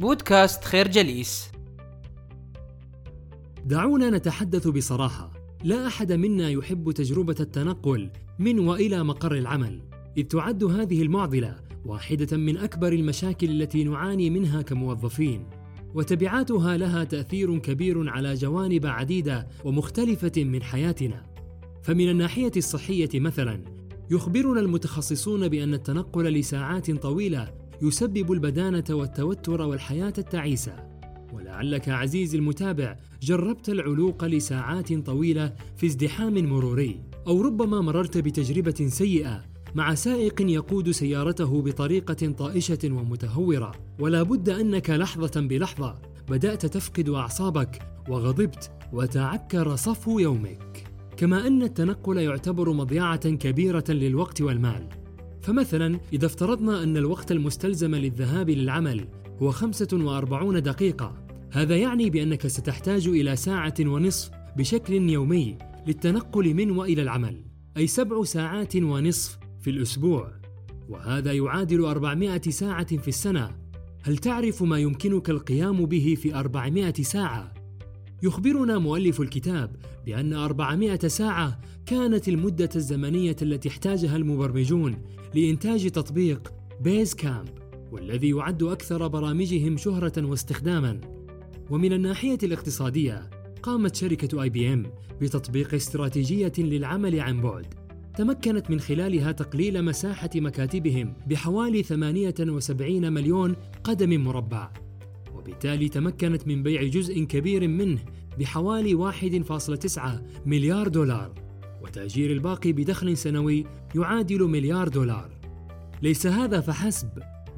بودكاست خير جليس. دعونا نتحدث بصراحة. لا أحد منا يحب تجربة التنقل من وإلى مقر العمل. إذ تعد هذه المعضلة واحدة من أكبر المشاكل التي نعاني منها كموظفين. وتبعاتها لها تأثير كبير على جوانب عديدة ومختلفة من حياتنا. فمن الناحية الصحية مثلا يخبرنا المتخصصون بأن التنقل لساعات طويلة يسبب البدانة والتوتر والحياة التعيسة. ولعلك عزيزي المتابع جربت العلوق لساعات طويلة في ازدحام مروري أو ربما مررت بتجربة سيئة مع سائق يقود سيارته بطريقة طائشة ومتهورة. ولا بد أنك لحظة بلحظة بدأت تفقد أعصابك وغضبت وتعكر صفو يومك. كما أن التنقل يعتبر مضيعة كبيرة للوقت والمال. فمثلا إذا افترضنا أن الوقت المستلزم للذهاب للعمل هو 45 دقيقة هذا يعني بأنك ستحتاج إلى ساعة ونصف بشكل يومي للتنقل من وإلى العمل أي سبع ساعات ونصف في الأسبوع وهذا يعادل 400 ساعة في السنة هل تعرف ما يمكنك القيام به في 400 ساعة؟ يخبرنا مؤلف الكتاب بأن 400 ساعة كانت المدة الزمنية التي احتاجها المبرمجون لإنتاج تطبيق بيز كامب والذي يعد أكثر برامجهم شهرة واستخداما. ومن الناحية الاقتصادية قامت شركة اي بي ام بتطبيق استراتيجية للعمل عن بعد. تمكنت من خلالها تقليل مساحة مكاتبهم بحوالي 78 مليون قدم مربع. وبالتالي تمكنت من بيع جزء كبير منه بحوالي 1.9 مليار دولار. وتأجير الباقي بدخل سنوي يعادل مليار دولار. ليس هذا فحسب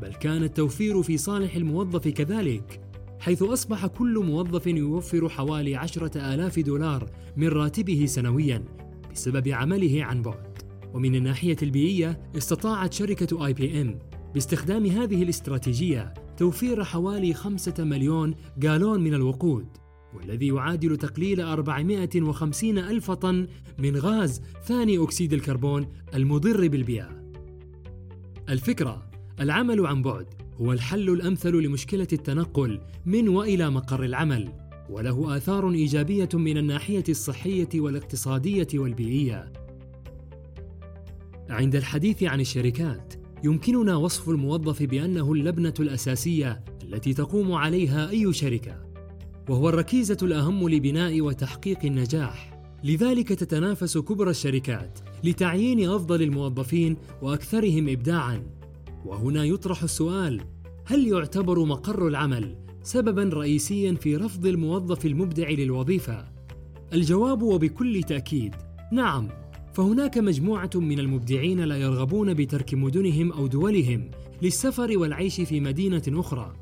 بل كان التوفير في صالح الموظف كذلك حيث أصبح كل موظف يوفر حوالي عشرة آلاف دولار من راتبه سنويا بسبب عمله عن بعد. ومن الناحية البيئية استطاعت شركة آي بي إم باستخدام هذه الاستراتيجية توفير حوالي خمسة مليون جالون من الوقود والذي يعادل تقليل 450 ألف طن من غاز ثاني أكسيد الكربون المضر بالبيئة. الفكرة العمل عن بعد هو الحل الأمثل لمشكلة التنقل من وإلى مقر العمل وله آثار إيجابية من الناحية الصحية والاقتصادية والبيئية. عند الحديث عن الشركات يمكننا وصف الموظف بأنه اللبنة الأساسية التي تقوم عليها أي شركة وهو الركيزة الأهم لبناء وتحقيق النجاح. لذلك تتنافس كبرى الشركات لتعيين أفضل الموظفين وأكثرهم ابداعا. وهنا يطرح السؤال هل يعتبر مقر العمل سببا رئيسيا في رفض الموظف المبدع للوظيفة؟ الجواب وبكل تأكيد نعم. فهناك مجموعة من المبدعين لا يرغبون بترك مدنهم أو دولهم للسفر والعيش في مدينة أخرى،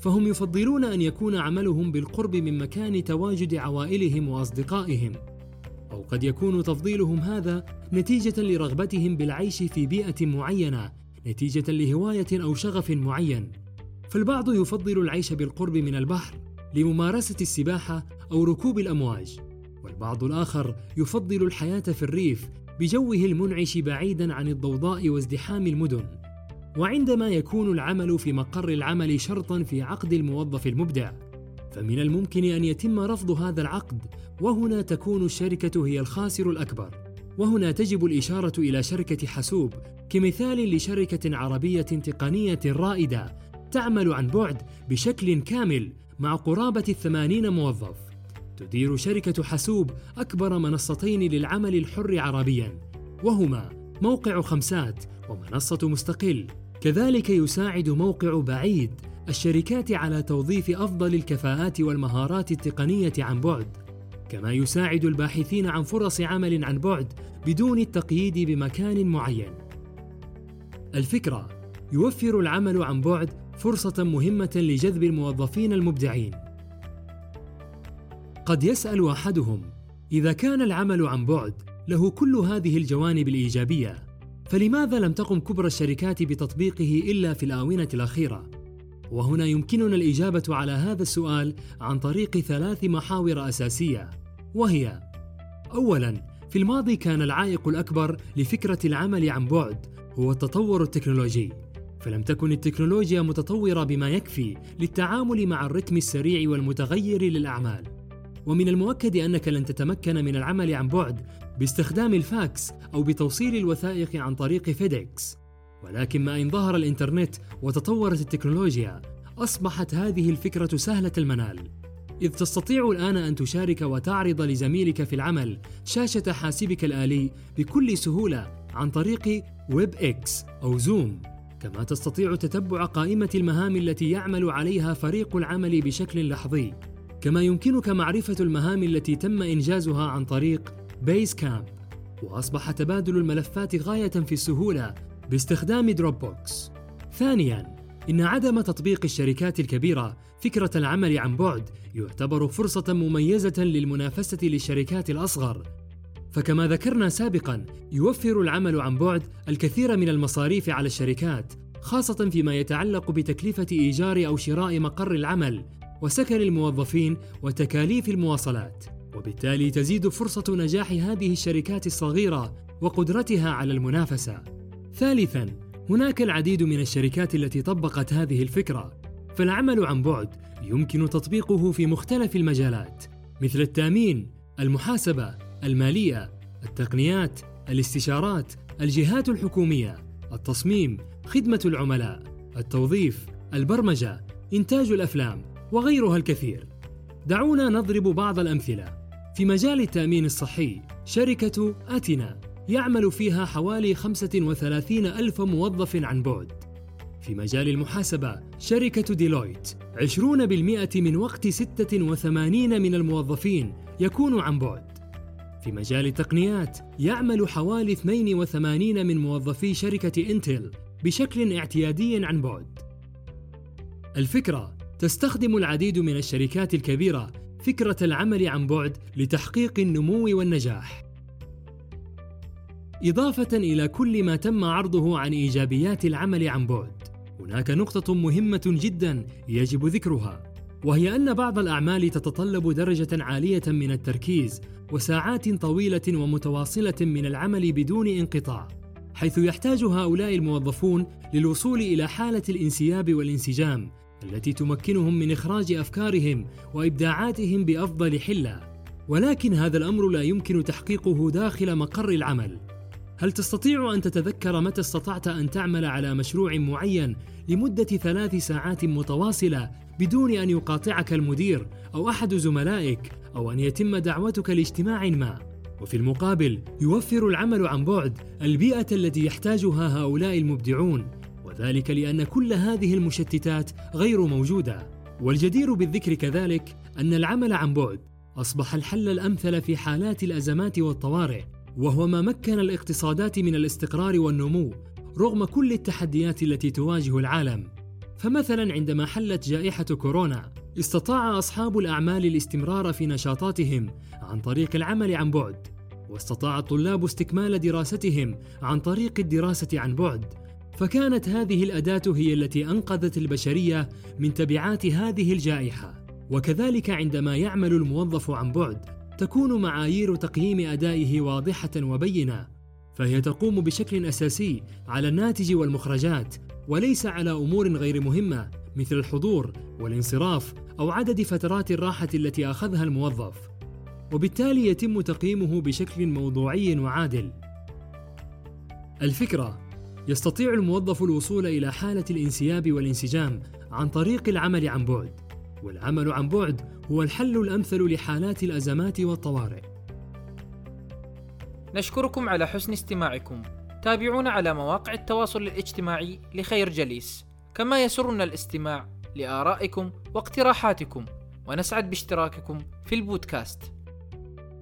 فهم يفضلون أن يكون عملهم بالقرب من مكان تواجد عوائلهم وأصدقائهم، أو قد يكون تفضيلهم هذا نتيجة لرغبتهم بالعيش في بيئة معينة، نتيجة لهواية أو شغف معين. فالبعض يفضل العيش بالقرب من البحر لممارسة السباحة أو ركوب الأمواج. والبعض الآخر يفضل الحياة في الريف بجوه المنعش بعيدا عن الضوضاء وازدحام المدن. وعندما يكون العمل في مقر العمل شرطا في عقد الموظف المبدع، فمن الممكن أن يتم رفض هذا العقد، وهنا تكون الشركة هي الخاسر الأكبر. وهنا تجب الإشارة إلى شركة حاسوب كمثال لشركة عربية تقنية رائدة تعمل عن بعد بشكل كامل مع قرابة الثمانين موظف تدير شركة حاسوب أكبر منصتين للعمل الحر عربيا وهما موقع خمسات ومنصة مستقل. كذلك يساعد موقع بعيد الشركات على توظيف أفضل الكفاءات والمهارات التقنية عن بعد. كما يساعد الباحثين عن فرص عمل عن بعد بدون التقييد بمكان معين. الفكرة يوفر العمل عن بعد فرصة مهمة لجذب الموظفين المبدعين. قد يسأل أحدهم إذا كان العمل عن بعد له كل هذه الجوانب الإيجابية فلماذا لم تقم كبرى الشركات بتطبيقه إلا في الآونة الأخيرة؟ وهنا يمكننا الإجابة على هذا السؤال عن طريق ثلاث محاور أساسية وهي أولاً في الماضي كان العائق الأكبر لفكرة العمل عن بعد هو التطور التكنولوجي فلم تكن التكنولوجيا متطورة بما يكفي للتعامل مع الرتم السريع والمتغير للأعمال ومن المؤكد أنك لن تتمكن من العمل عن بعد باستخدام الفاكس أو بتوصيل الوثائق عن طريق FedEx. ولكن ما إن ظهر الإنترنت وتطورت التكنولوجيا أصبحت هذه الفكرة سهلة المنال. إذ تستطيع الآن أن تشارك وتعرض لزميلك في العمل شاشة حاسبك الآلي بكل سهولة عن طريق Webex أو Zoom. كما تستطيع تتبع قائمة المهام التي يعمل عليها فريق العمل بشكل لحظي. كما يمكنك معرفة المهام التي تم إنجازها عن طريق Basecamp وأصبح تبادل الملفات غاية في السهولة باستخدام Dropbox ثانياً إن عدم تطبيق الشركات الكبيرة فكرة العمل عن بعد يعتبر فرصة مميزة للمنافسة للشركات الأصغر. فكما ذكرنا سابقا يوفر العمل عن بعد الكثير من المصاريف على الشركات خاصة فيما يتعلق بتكلفة إيجار أو شراء مقر العمل. وسكن الموظفين وتكاليف المواصلات وبالتالي تزيد فرصة نجاح هذه الشركات الصغيرة وقدرتها على المنافسة. ثالثا هناك العديد من الشركات التي طبقت هذه الفكرة فالعمل عن بعد يمكن تطبيقه في مختلف المجالات مثل التأمين المحاسبة المالية التقنيات الاستشارات الجهات الحكومية التصميم خدمة العملاء التوظيف البرمجة إنتاج الأفلام. وغيرها الكثير. دعونا نضرب بعض الأمثلة. في مجال التأمين الصحي شركة أتنا يعمل فيها حوالي 35 ألف موظف عن بعد. في مجال المحاسبة شركة ديلويت 20% من وقت 86 من الموظفين يكون عن بعد. في مجال التقنيات يعمل حوالي 82 من موظفي شركة إنتل بشكل اعتيادي عن بعد. الفكرة تستخدم العديد من الشركات الكبيرة فكرة العمل عن بعد لتحقيق النمو والنجاح. إضافة إلى كل ما تم عرضه عن إيجابيات العمل عن بعد. هناك نقطة مهمة جدا يجب ذكرها وهي أن بعض الأعمال تتطلب درجة عالية من التركيز وساعات طويلة ومتواصلة من العمل بدون انقطاع حيث يحتاج هؤلاء الموظفون للوصول إلى حالة الانسياب والانسجام التي تمكنهم من إخراج أفكارهم وإبداعاتهم بأفضل حلة. ولكن هذا الأمر لا يمكن تحقيقه داخل مقر العمل. هل تستطيع أن تتذكر متى استطعت أن تعمل على مشروع معين لمدة ثلاث ساعات متواصلة بدون أن يقاطعك المدير أو أحد زملائك أو أن يتم دعوتك لاجتماع ما؟ وفي المقابل يوفر العمل عن بعد البيئة التي يحتاجها هؤلاء المبدعون. وذلك لأن كل هذه المشتتات غير موجودة. والجدير بالذكر كذلك أن العمل عن بعد أصبح الحل الأمثل في حالات الأزمات والطوارئ وهو ما مكن الاقتصادات من الاستقرار والنمو رغم كل التحديات التي تواجه العالم. فمثلا عندما حلت جائحة كورونا استطاع أصحاب الأعمال الاستمرار في نشاطاتهم عن طريق العمل عن بعد واستطاع الطلاب استكمال دراستهم عن طريق الدراسة عن بعد فكانت هذه الأداة هي التي أنقذت البشرية من تبعات هذه الجائحة. وكذلك عندما يعمل الموظف عن بعد تكون معايير تقييم أدائه واضحة وبينة فهي تقوم بشكل أساسي على الناتج والمخرجات وليس على أمور غير مهمة مثل الحضور والانصراف أو عدد فترات الراحة التي أخذها الموظف. وبالتالي يتم تقييمه بشكل موضوعي وعادل. الفكرة يستطيع الموظف الوصول إلى حالة الانسياب والانسجام عن طريق العمل عن بعد والعمل عن بعد هو الحل الأمثل لحالات الأزمات والطوارئ. نشكركم على حسن استماعكم. تابعونا على مواقع التواصل الاجتماعي لخير جليس، كما يسرنا الاستماع لآرائكم واقتراحاتكم، ونسعد باشتراككم في البودكاست.